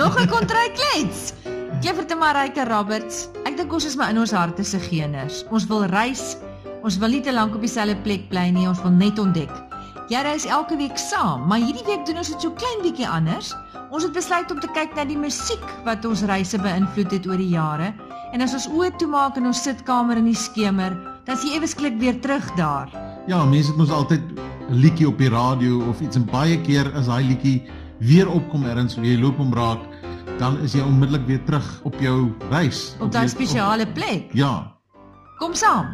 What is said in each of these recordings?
Nog 'n kontryklets. Clifford en Marike Roberts. Ek dink ons is maar in ons harte se geners. Ons wil reis. Ons wil nie te lank op dieselfde plek bly nie. Ons wil net ontdek. Jy reis elke week saam, maar hierdie week doen ons dit so klein bietjie anders. Ons het besluit om te kyk na die musiek wat ons reise beïnvloed het oor die jare. En as ons oë toemaak in ons sitkamer in die skemer, dan is jy ewesklik weer terug daar. Ja, mense het mos altyd 'n liedjie op die radio of iets en baie keer as daai liedjie weer opkom ergens, jy loop hom raak, dan is jy onmiddellik weer terug op jou reis. Op daai weer- spesiale plek. Ja. Kom saam.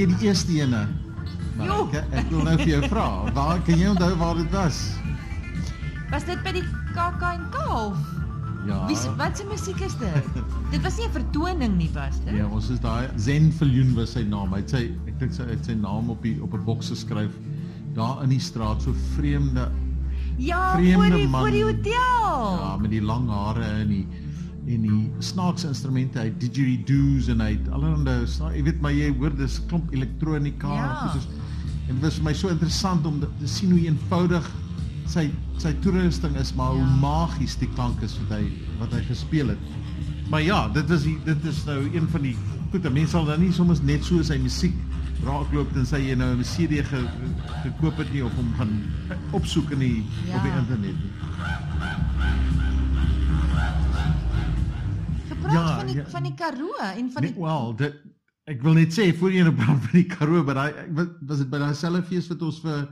Jy die eerste ene. Maar ek, ek wil nou vir jou vra, waar kan jy onthou waar dit was? Was dit by die KAK&K of Ja. wie wat se musiek is dit? dit was nie 'n vertoning nie, was dit? Ja, ons is daai Zen Viljoen was sy naam. Hy het sy ek dink sy het sy naam op die op 'n boks geskryf daar in die straat so vreemde Ja, Vreemde voor die man. voor die hotel. ja met die lang hare en die en die snaakse instrumente hy didgeridoos en hy allerlei jy weet maar jy hoor dis klomp elektronika Ja. goeders. en dit was vir my so interessant om te sien hoe eenvoudig sy sy toerusting is maar hoe Ja. magies die klank is wat hy wat hy gespeel het maar ja dit is die, dit is nou een van die goed mense sal dan nie soms net so sy musiek raakloop en sê jy nou 'n CD ge, gekoop het nie of hom gaan opsoek in die Ja. op die internet nie Gepraat Ja, van die ja. van die Karoo en van Nee, die wel, dit ek wil net sê voor jy nou praat van die Karoo, maar daai was dit by daai selfe fees wat ons vir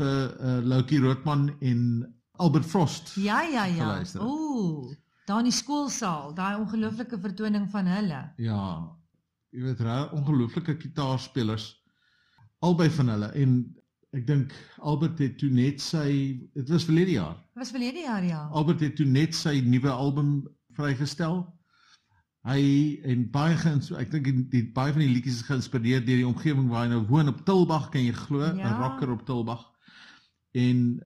vir uh, Loukie Roodman en Albert Frost. Ja, ja, ja. Ooh, daar in die skoolsaal, daai ongelooflike vertoning van hulle. Ja. Jy weet ongelooflike kitaarspelers albei van hulle en ek dink Albert het toe net sy dit was verlede jaar. Dit was verlede jaar ja. Albert het toe net sy nuwe album vrygestel. Hy en baie geïns ek dink die, die baie van die liedjies is geïnspireer deur die omgewing waar hy nou woon op Tilbag, kan jy glo, 'n Ja. rocker op Tilbag. En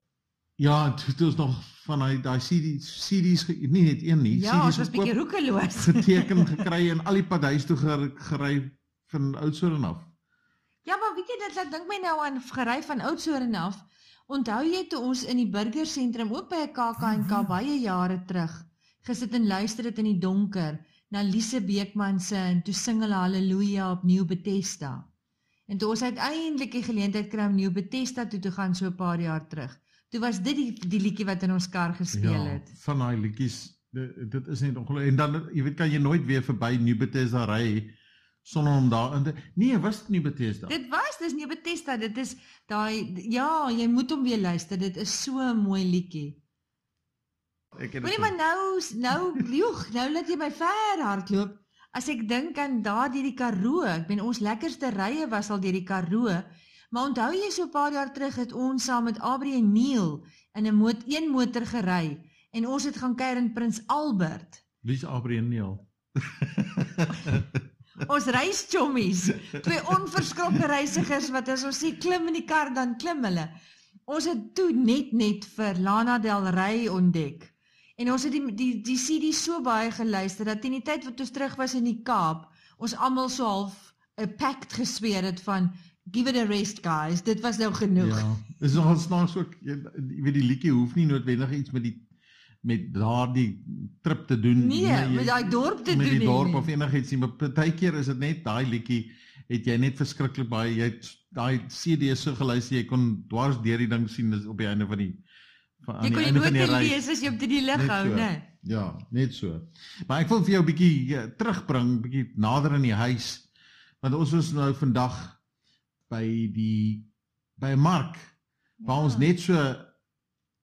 ja, en toe het ons nog van hy daai CD's CD's nie net een nie, Ja, ons CD's was bietjie gekoop, roekeloos. geteken gekry en al die pad huis toe ger- gery van Oudtshoorn af. Ja, maar weet jy dit laat dink my nou aan gery van Oudtshoorn af. Onthou jy toe ons in die burgersentrum ook by 'n KAK&K baie jare terug gesit en luister dit in die donker na Lise Beekman se en toe sing hulle haleluja op Nieuw Bethesda. En toe ons uiteindelik die geleentheid kry om Nieuw Bethesda toe te gaan so 'n paar jaar terug. Toe was dit die die liedjie wat in ons kar gespeel het. van daai liedjies dit, dit is net ongelooflik en dan jy weet kan jy nooit weer verby New Bethesda ry sonder om daarin te Nee, was dit New Bethesda? Dit was dis Nieuw Bethesda, dit is daai ja, jy moet hom weer luister. Dit is so 'n mooi liedjie. Ek het Moenie maar nou nou joeg, nou laat jy my ver hardloop. As ek dink aan daardie die Karoo, ek bedoel ons lekkerste rye was al deur die Karoo. Maar onthou jy so 'n paar jaar terug het ons saam met Aubrey en Neil in 'n moot een motor gery en ons het gaan kuier in Prins Albert. Wie's Aubrey en Neil? Ons reischommies, twee onverskrokke reisigers wat as ons sê klim in die kar dan klim hulle. Ons het toe net net vir Lana Del Rey ontdek. En ons het die die die CD so baie geluister dat teen die tyd wat ons terug was in die Kaap, ons almal so half 'n pact gesweer het van give it a rest guys, dit was nou genoeg. Ja. Dis nogal snaaks ook jy, weet die liedjie hoef nie noodwendig iets met die met daardie trip te doen Nee, jy- met daai dorp te met doen die nie, dorp nie. of enigiets nie, maar partykeer is dit net daai liedjie het jy net verskriklik baie jy het daai CD so geluister jy kon dwars deur die ding sien dis op die einde van die van aan Jy die kon die einde van die note lees as jy op die lig hou, so. né? Ja, net so. Maar ek wil vir jou 'n bietjie ja, terugbring, bietjie nader in die huis. Want ons is nou vandag by die by mark waar ons Ja. net so 'n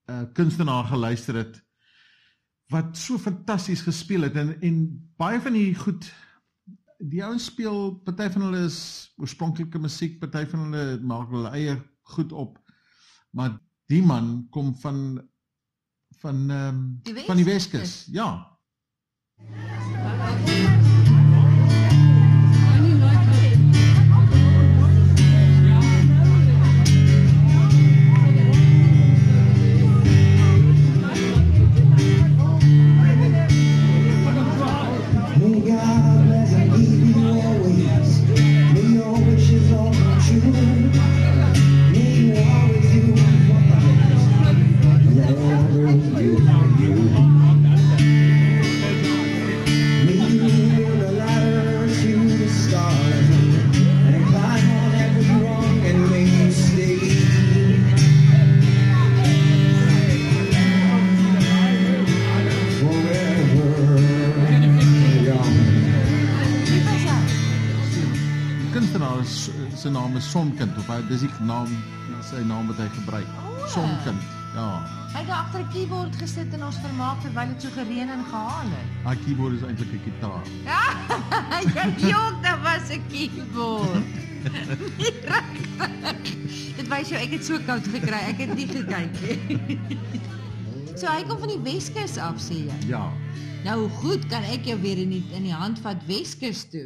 uh, kunstenaar geluister het wat so fantasties gespeel het en en baie van die goed die ouens speel party van hulle is oorspronklike musiek, party van hulle maak hulle eie goed op. Maar die man kom van van ehm um, Die van die Weskus. Weskus. Ja. Gesit en ons vermaak terwyl dit so gereën en gehaal het. Haar keyboard is eintlik 'n gitaar. Jy jok, dit was 'n keyboard. Dit wys jou ek het so koud gekry. Ek het nie gekyk nie. So hy kom van die Weskus af sê jy. Ja. Nou hoe goed kan ek jou weer in die, in die hand vat Weskus toe.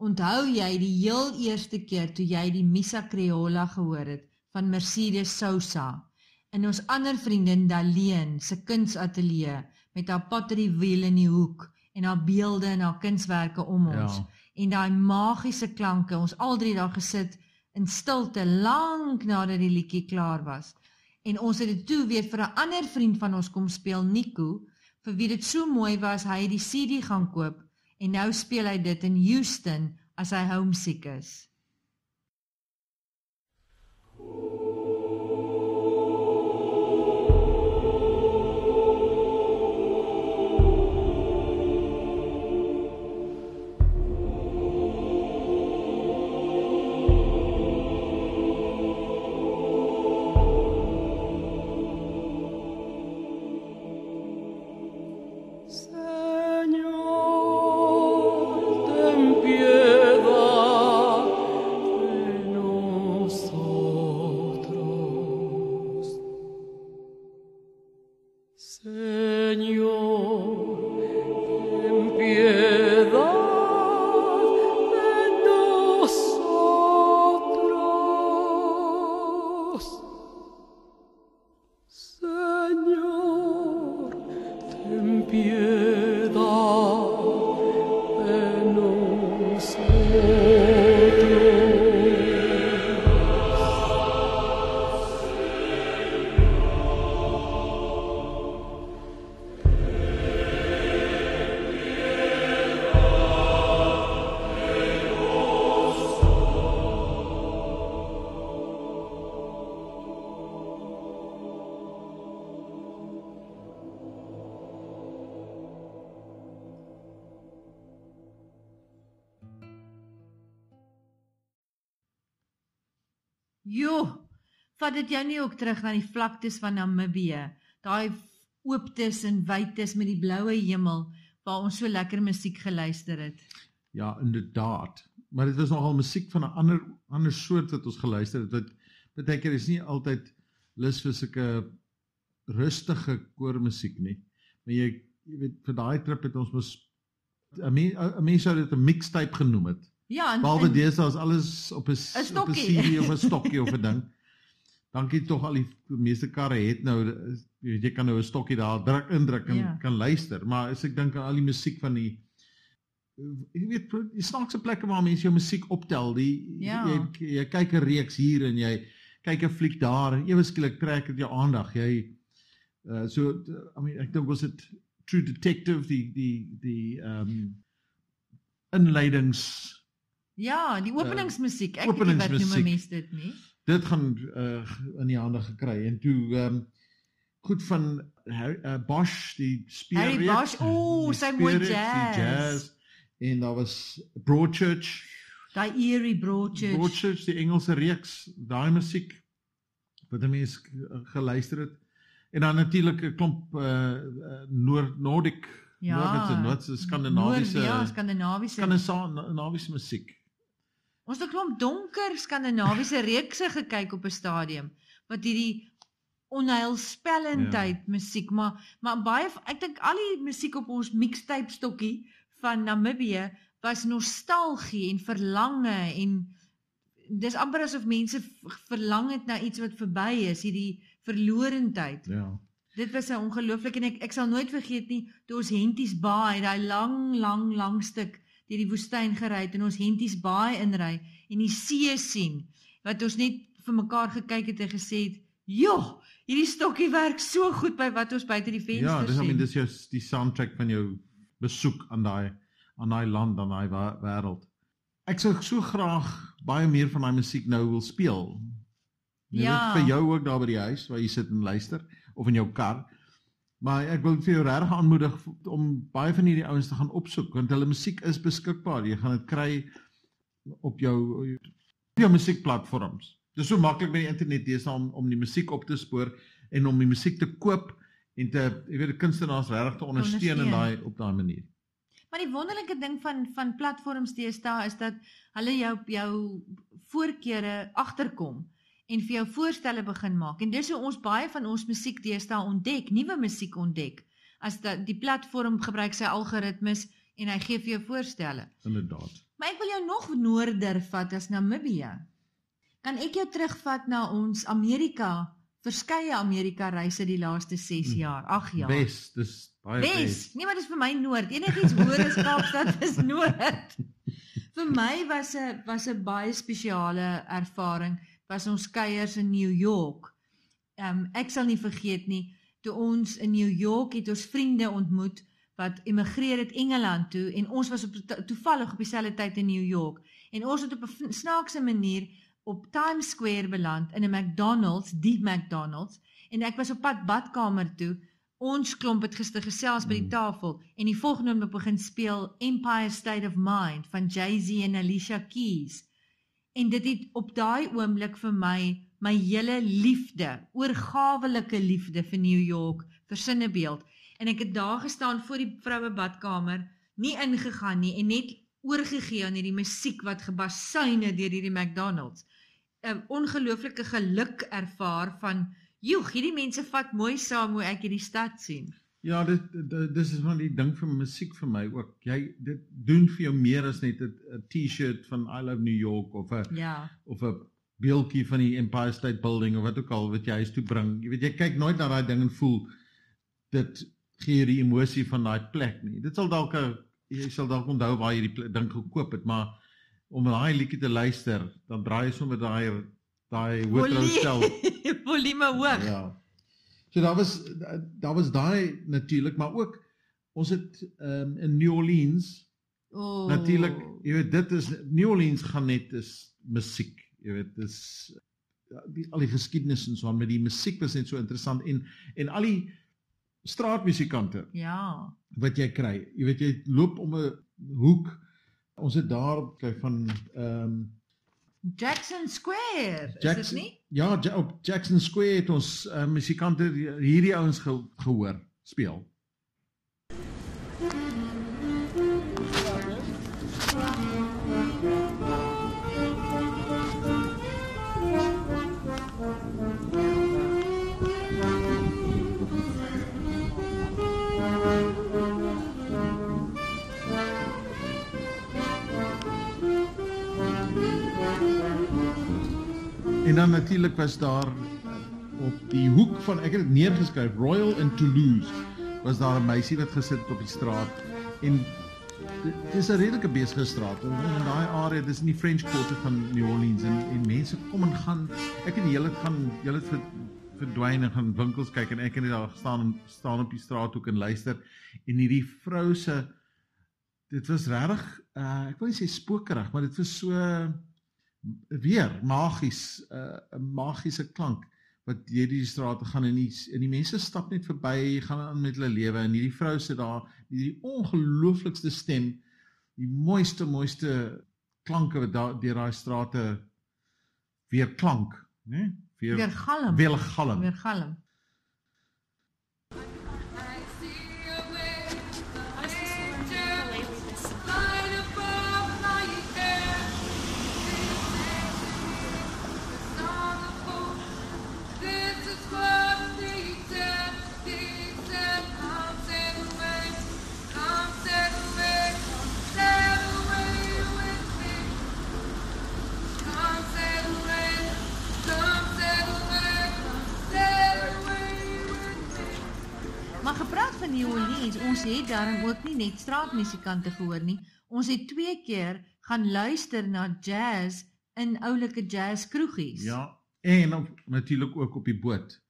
Onthou jy die heel eerste keer toe jy die Misa Creola gehoor het van Mercedes Sosa in ons ander vriendin Daleen se kunsateljee met haar pottery wiel in die hoek en haar beelde en haar kunswerke om ons Ja. en daai magiese klanke ons al drie daar gesit in stilte lank nadat die liedjie klaar was en ons het dit toe weer vir 'n ander vriend van ons kom speel Nico vir wie dit so mooi was hy het die CD gaan koop en nou speel hy dit in Houston as hy homesick is Jo, vat dit jou nie ook terug na die vlaktes van Namibië, daai ooptes en wytes met die bloue hemel waar ons so lekker musiek geluister het. Ja, inderdaad. Maar dit was nogal musiek van 'n ander ander soort wat ons geluister het. Wat baie keer is nie altyd lus vir sulke rustige koormusiek nie. Maar jy jy weet vir daai trip het ons mos 'n mens sou dit 'n mixtape genoem het. Ja, en, Behalwe deesdae is alles op 'n op 'n. CD of 'n stokkie of 'n ding. Dankie tog al die meeste karre het nou jy weet, jy kan nou 'n stokkie daar druk indruk en Ja. kan luister, maar as ek dink aan al die musiek van die jy weet die snaakse plekke waar mense jou musiek optel, die Ja. jy jy kyk 'n reeks hier en jy kyk 'n fliek daar en ewe skielik trek dit jou aandag. Jy uh so I mean ek dink was dit True Detective die die die ehm um, inleidings ja, die openingsmusiek. Ek weet nie wat noem mense dit nie. dit gaan uh, in die hande gekry en toe ehm um, goed van Harry uh, Bosch die speelreeks Harry Bosch, ooh, die sy mooi jazz. jazz en daar was Broadchurch Daai eerie Broadchurch. Broadchurch die Engelse reeks daai musiek wat 'n mens g- geluister het en dan natuurlik 'n klomp uh, Noord Nordic Ja. Noord Noordse Skandinawiese Noord, ja, Skandinawiese. Skandinawiese musiek Ons het 'n klomp donker Skandinawiese reekse gekyk op 'n stadium wat hierdie onheilspellendheid ja. musiek, maar maar baie ek dink al die musiek op ons mixtape stokkie van Namibië was nostalgie en verlange en dis amper asof mense verlang het na iets wat verby is, hierdie verlorendheid. ja Dit was 'n ongelooflik en ek ek sal nooit vergeet nie toe ons Henties Baai, daai lang lang lang stuk deur die woestyn gery het en ons Henties Baai inry en die see sien wat ons net vir mekaar gekyk het en gesê het, "Jo, hierdie stokkie werk so goed by wat ons buite die venster Ja, dis I sien." mean dis jou die soundtrack van jou besoek aan daai aan daai land, aan daai wêreld. Ek sou so graag baie meer van daai musiek nou wil speel. Jy Ja. weet, vir jou ook daar by die huis waar jy sit en luister of in jou kar. Maar ek wil vir jou regtig aanmoedig om baie van hierdie ouens te gaan opsoek want hulle musiek is beskikbaar. Jy gaan dit kry op jou jou musiekplatforms. Dis so maklik met die internet deesdae om om die musiek op te spoor en om die musiek te koop en te jy weet kunstenaars regtig te ondersteun in daai op daai manier. Maar die wonderlike ding van van platforms deesdae is dat hulle jou jou voorkeure agterkom en vir jou voorstelle begin maak. En dis hoe ons baie van ons musiek deesdae ontdek, nuwe musiek ontdek. As dat die platform gebruik sy algoritmes en hy gee vir jou voorstelle. Inderdaad. Maar ek wil jou nog noorder vat as Namibië. Kan ek jou terugvat na ons Amerika, verskeie Amerika reise die laaste 6 jaar, 8 jaar. Wes, dis baie Wes. wes. Nee, maar dis vir my noord. Enigiets hoër as Kaapstad is noord. vir my was 'n was 'n baie spesiale ervaring was ons kuiers in New York. Ehm um, ek sal nie vergeet nie toe ons in New York het ons vriende ontmoet wat emigreer het Engeland toe en ons was op to toevallig op dieselfde tyd in New York en ons het op 'n snaakse manier op Times Square beland in 'n McDonald's, die McDonald's en ek was op pad badkamer toe. Ons klomp het gister gesels by die Mm. tafel en die volgende oomblik begin speel Empire State of Mind van Jay-Z en Alicia Keys. En dit het op daai oomblik vir my my hele liefde, oorgawelike liefde vir New York versinnebeeld. En ek het daar gestaan voor die vroue badkamer, nie ingegaan nie en net oorgegee aan hierdie musiek wat gebasuine deur hierdie McDonald's. 'n Ongelooflike geluk ervaar van, "Joeg, hierdie mense vat mooi saam hoe ek hierdie stad sien." Ja, dit, dit dis is van die ding vir musiek vir my ook. Jy dit doen vir jou meer as net 'n T-shirt van I love New York of 'n Ja. of 'n beeldjie van die Empire State Building of wat ook al wat jy huis toe bring. Jy weet jy kyk nooit na daai ding en voel dit gee jy die emosie van daai plek nie. Dit sal dalk 'n jy sal dalk onthou waar jy die ding gekoop het, maar om daai liedjie te luister, dan draai jy sommer daai daai hoofrolstel. Volume hoog. Ja. So daar was daar was daai natuurlik, maar ook ons het um, in New Orleans Oh. Natuurlik, jy weet dit is New Orleans gaan net is musiek. Jy weet dis ja, die al die geskiedenis en so aan met die musiek was net so interessant en en al die straatmusikante Ja. wat jy kry. Jy weet jy loop om 'n hoek. Ons het daar kyk van ehm um, Jackson Square, is dit Jackson nie? Ja, Ja, op Jackson Square het ons uh, musikante hierdie ouens ge, gehoor speel. En dan natuurlik was daar uh, op die hoek van ek het dit neergeskryf Royal in Toulouse was daar 'n meisie wat gesit het op die straat. En dis 'n redelike besige straat en in daai area dis in die French Quarter van New Orleans en en mense kom en gaan ek het die hele gaan julle het ver- verdwyn en gaan winkels kyk en ek het net daar staan en staan op die straathoek en luister. En hierdie vrou se dit was regtig uh, ek wil nie sê spokerig maar dit was so weer magies 'n uh, magiese klank wat deur die strate gaan en die en die mense stap net verby gaan aan met hulle lewe en hierdie vrou sit daar met die ongelooflikste stem die mooiste mooiste klanke wat daar deur daai strate weer klank né weer Weer galm. weer galm Weer galm. New Orleans, ons het daarom ook nie net straatmusikante gehoor nie. Ons het twee keer gaan luister na jazz in oulike jazz kroegies. ja en op, natuurlik ook op die boot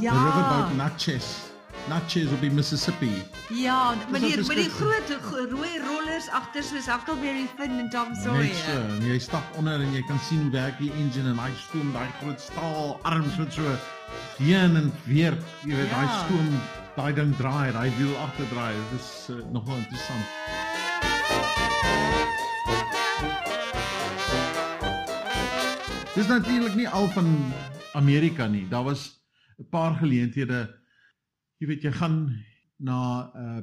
Ja. the riverboat Natchez Natchez op die Mississippi Ja, maar die met die groot rooi roller motors agter soos Huckleberry Finn en Tom Net Sawyer. so, en jy stap onder en jy kan sien hoe werk die engine en daai stoom, daai groot staal arms wat so heen en weer, jy weet, daai Ja. stoom, daai ding draai, daai wiel agter draai. Dit is uh, nogal interessant. Dis natuurlik nie al van Amerika nie. Daar was 'n paar geleenthede. Jy weet jy gaan na 'n uh,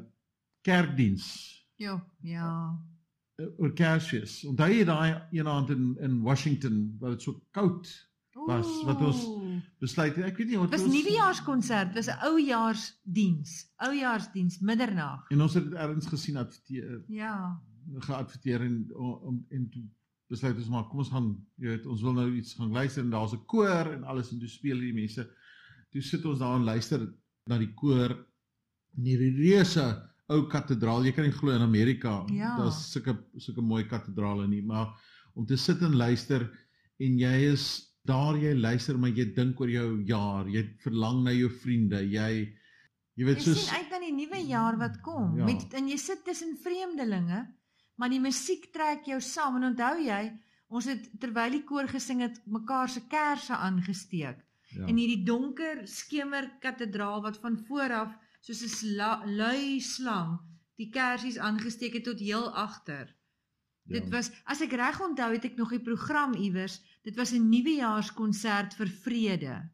kerkdiens Ja, ja. oor Kersfees. Onthou jy daai eenaand in in Washington waar dit so koud Was, wat ons- Ooh. besluit het? Ek weet nie wat Dit was nuwejaarskonsert, dit was 'n oujaarsdiens. Oujaarsdiens middernag. En ons het dit ergens gesien adverteer Ja. geadverteer en om en toe besluit ons maar kom ons gaan jy weet ons wil nou iets gaan luister en daar's 'n koor en alles en toe speel die mense. Toe sit ons daar en luister na die koor in hierdie reuse ou kathedraal. Jy kan nie glo in Amerika Ja. daar's sulke sulke mooi kathedrale nie, maar om te sit en luister en jy is daar jy luister maar jy dink oor jou jaar, jy verlang na jou vriende, jy jy weet Jy soos sien uit na die nuwe jaar wat kom. Ja. Met en jy sit tussen vreemdelinge, maar die musiek trek jou saam. En onthou jy, ons het terwyl die koor gesing het, mekaar se kersse aangesteek. Ja. in hierdie donker skemer kathedraal wat van voor af soos 'n sla- lui slang die kersies aangesteek het tot heel agter. ja. Dit was as ek reg onthou het ek nog die program iewers. Dit was 'n nuwejaarskonsert vir vrede.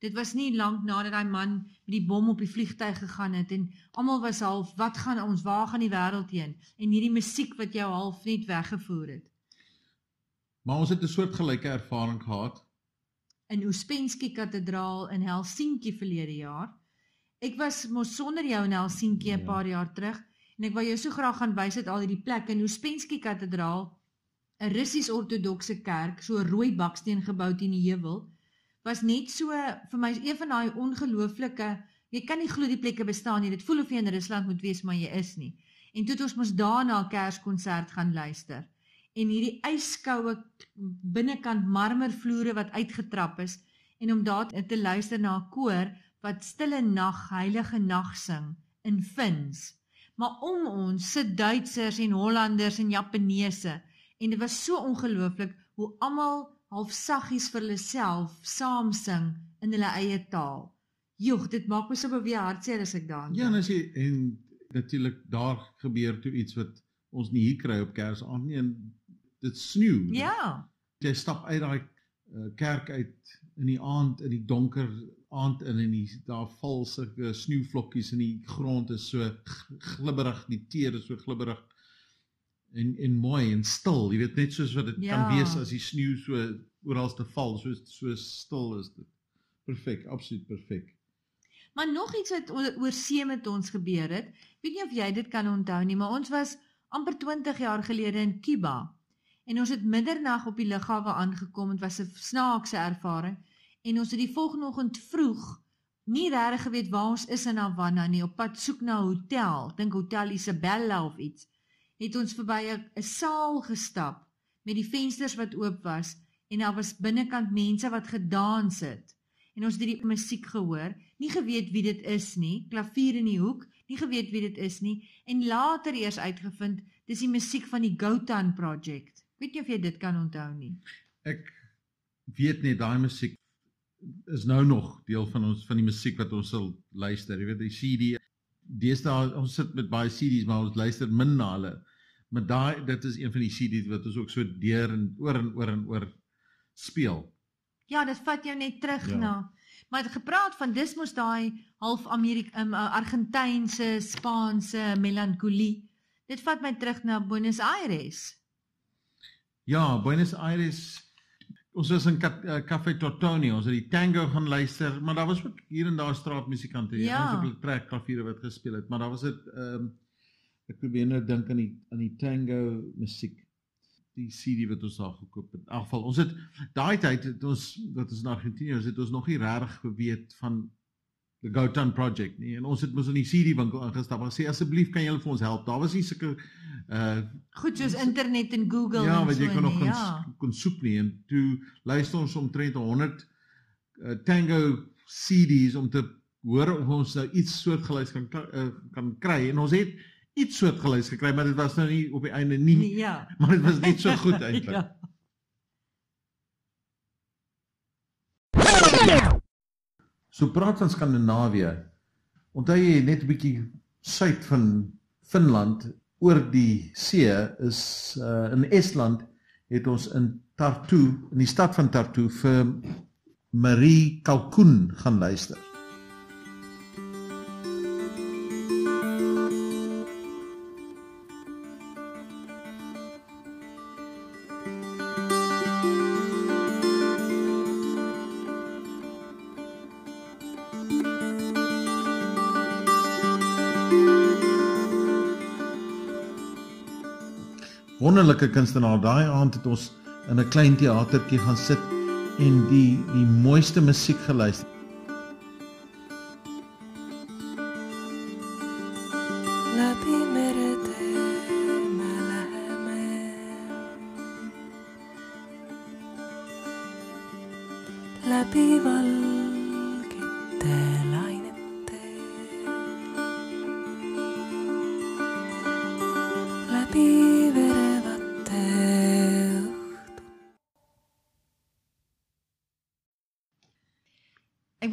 Dit was nie lank nadat daai man met die bom op die vliegtyg gegaan het en almal was half wat gaan ons waar gaan die wêreld heen en hierdie musiek wat jou half net weggevoer het. Maar ons het 'n soortgelyke ervaring gehad. In Ouspensky Kathedraal in Helsinki verlede jaar. Ek was mos sonder jou in Helsinki 'n Ja. paar jaar terug en ek wou jou so graag gaan wys het al hierdie plekke in Ouspensky Kathedraal, 'n Russies-ortodokse kerk, so 'n rooi baksteen gebou teen die heuwel, was net so vir my een van daai ongelooflike jy kan nie glo die plekke bestaan nie. Dit voel of jy in Rusland moet wees, maar jy is nie. En toe het ons mos daarna 'n Kerskonsert gaan luister en hierdie yskoue binnekant marmervloere wat uitgetrap is en om daar te luister na 'n koor wat stille nag heilige nag sing in Fins. Maar om ons sit Duitsers en Hollanders en Japaneese en dit was so ongelooflik hoe almal half saggies vir hulle self saam sing in hulle eie taal. Joeg, dit maak my so beweeg hartseer as ek daaraan Ja, en as jy en natuurlik daar gebeur toe iets wat ons nie hier kry op Kersaand nie en dit sneeu. Ja. Jy stap uit daai uh, kerk uit in die aand in die donker aand in en die, daar val sulke sneeuvlokkies in die grond is so glibberig, die teer is so glibberig en en mooi en stil. Jy weet net soos wat dit ja. Kan wees as die sneeu so oral te val, so so stil is dit. Perfek, absoluut perfek. Maar nog iets wat oor oor see met ons gebeur het. Weet nie of jy dit kan onthou nie, maar ons was amper 20 jaar gelede in Cuba. En ons het middernag op die lughawe aangekom. Dit was 'n snaakse ervaring. En ons het die volgende oggend vroeg nie regtig geweet waar ons is in Havana nie, op pad soek na 'n hotel, dink Hotel Isabella of iets. Het ons verby 'n saal gestap met die vensters wat oop was en daar was binnekant mense wat gedans het. En ons het die musiek gehoor, nie geweet wie dit is nie, klavier in die hoek, nie geweet wie dit is nie en later eers uitgevind dis die musiek van die Gautan Project. Weet nie of jy dit kan onthou nie. Ek weet net daai musiek is nou nog deel van ons van die musiek wat ons sal luister. Jy weet die CD deesdae ons sit met baie CD's maar ons luister min na hulle. Maar daai dit is een van die CD's wat ons ook so deur en oor en oor en oor speel. Ja, dit vat jou net terug Ja. na. Maar gepraat van dis mos daai half Amerika um, Argentynse, Spaanse melankolie. Dit vat my terug na Buenos Aires. Ja, Buenos Aires ons was in Ca- uh, Café Tortoni, ons het die tango gaan luister, maar daar was ook hier en daar straatmusikante, Ja. ja. ons het trek klaviere wat gespeel het, maar daar was dit ehm um, ek probeer nou dink aan die aan die tango musiek. Die CD wat ons daar gekoop het. In elk geval, ons het daai tyd het ons wat ons in Argentinië was, het ons nog nie regtig geweet van the Gautan project nie. En ons het mos in die CD winkel ingestap en sê asseblief kan julle vir ons help. Daar was nie sulke uh Goed soos internet en Google ja, en wat jy kon nog nie, kon, ja. kon soek nie en toe luister ons omtrent 100 uh, tango CD's om te hoor of ons nou iets soortgelyks kan kry- uh, kan kry en ons het iets soortgelyks gekry, maar dit was nou nie op die einde nie, Nee, ja. maar dit was net so goed eintlik. ja. So praat van Skandinawië. Onthou jy net 'n bietjie suid van Finland oor die see is uh, in Estland het ons in Tartu, in die stad van Tartu vir Marie Kalkoen gaan luister. Wonderlike kunstenaar. Daai aand het ons in 'n klein teatertjie gaan sit en die die mooiste musiek geluister. läbi meretee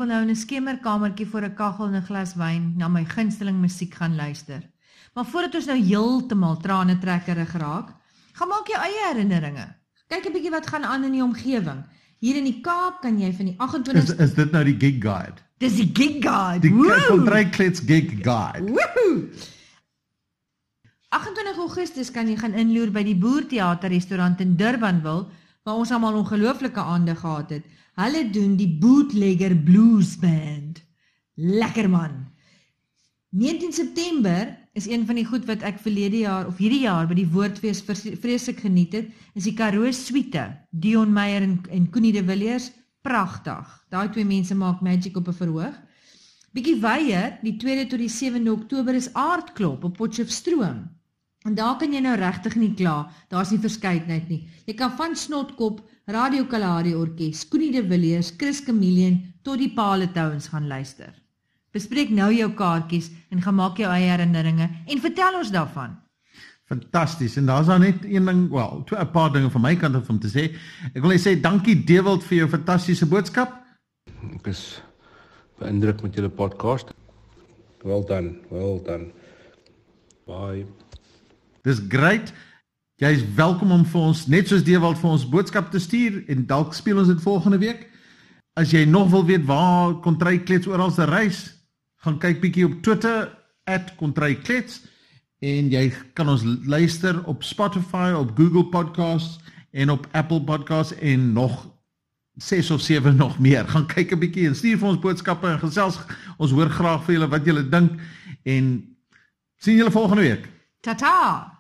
nou in 'n skemerkamertjie voor 'n kaggel en 'n glas wyn na my gunsteling musiek gaan luister. Maar voordat ons nou heeltemal trane trekkerig raak, gaan maak jou eie herinneringe. Kyk 'n bietjie wat gaan aan in die omgewing. Hier in die Kaap kan jy van die Is 28 is dit nou die gig guide? Dis die gig guide. Die Woehoe! Kontryklets gig guide. Woohoo! 28 Augustus kan jy gaan inloer by die Boerteater restaurant in Durbanville waar ons almal ongelooflike aande gehad het. Hulle doen die Bootlegger Blues Band. Lekker man. 19 September is een van die goed wat ek verlede jaar of hierdie jaar by die Woordfees vreeslik geniet het, is die Karoo Suite. Dion Meyer en en Connie de Villiers, pragtig. Daai twee mense maak magic op 'n verhoog. Bietjie weier, die 2de tot die 7de Oktober is Aardklop op Potchefstroom. En daar kan jy nou regtig nie kla. Daar's nie verskeidenheid nie. Jy kan van Snotkop, Radio Kalahari Orkees, Connie de Villiers, Chris Chameleon tot die Pale Towns gaan luister. Bespreek nou jou kaartjies en gaan maak jou eie herinneringe en vertel ons daarvan. Fantasties. En daar's dan net een ding, wel, twee 'n paar dinge van my kant af om te sê. Ek wil net sê dankie Dewald vir jou fantastiese boodskap. Ek is beïndruk met julle podcast. Well done, well done. Bye. Dis great. Jy's welkom om vir ons net soos Dewald vir ons boodskap te stuur en dalk speel ons dit volgende week. As jy nog wil weet waar Kontryklets oral se reis, gaan kyk bietjie op Twitter @kontryklets en jy kan ons luister op Spotify, op Google Podcasts en op Apple Podcasts en nog 6 of 7 nog meer. Gaan kyk 'n bietjie en stuur vir ons boodskappe en gesels. Ons hoor graag vir julle wat julle dink en sien julle volgende week. Tata.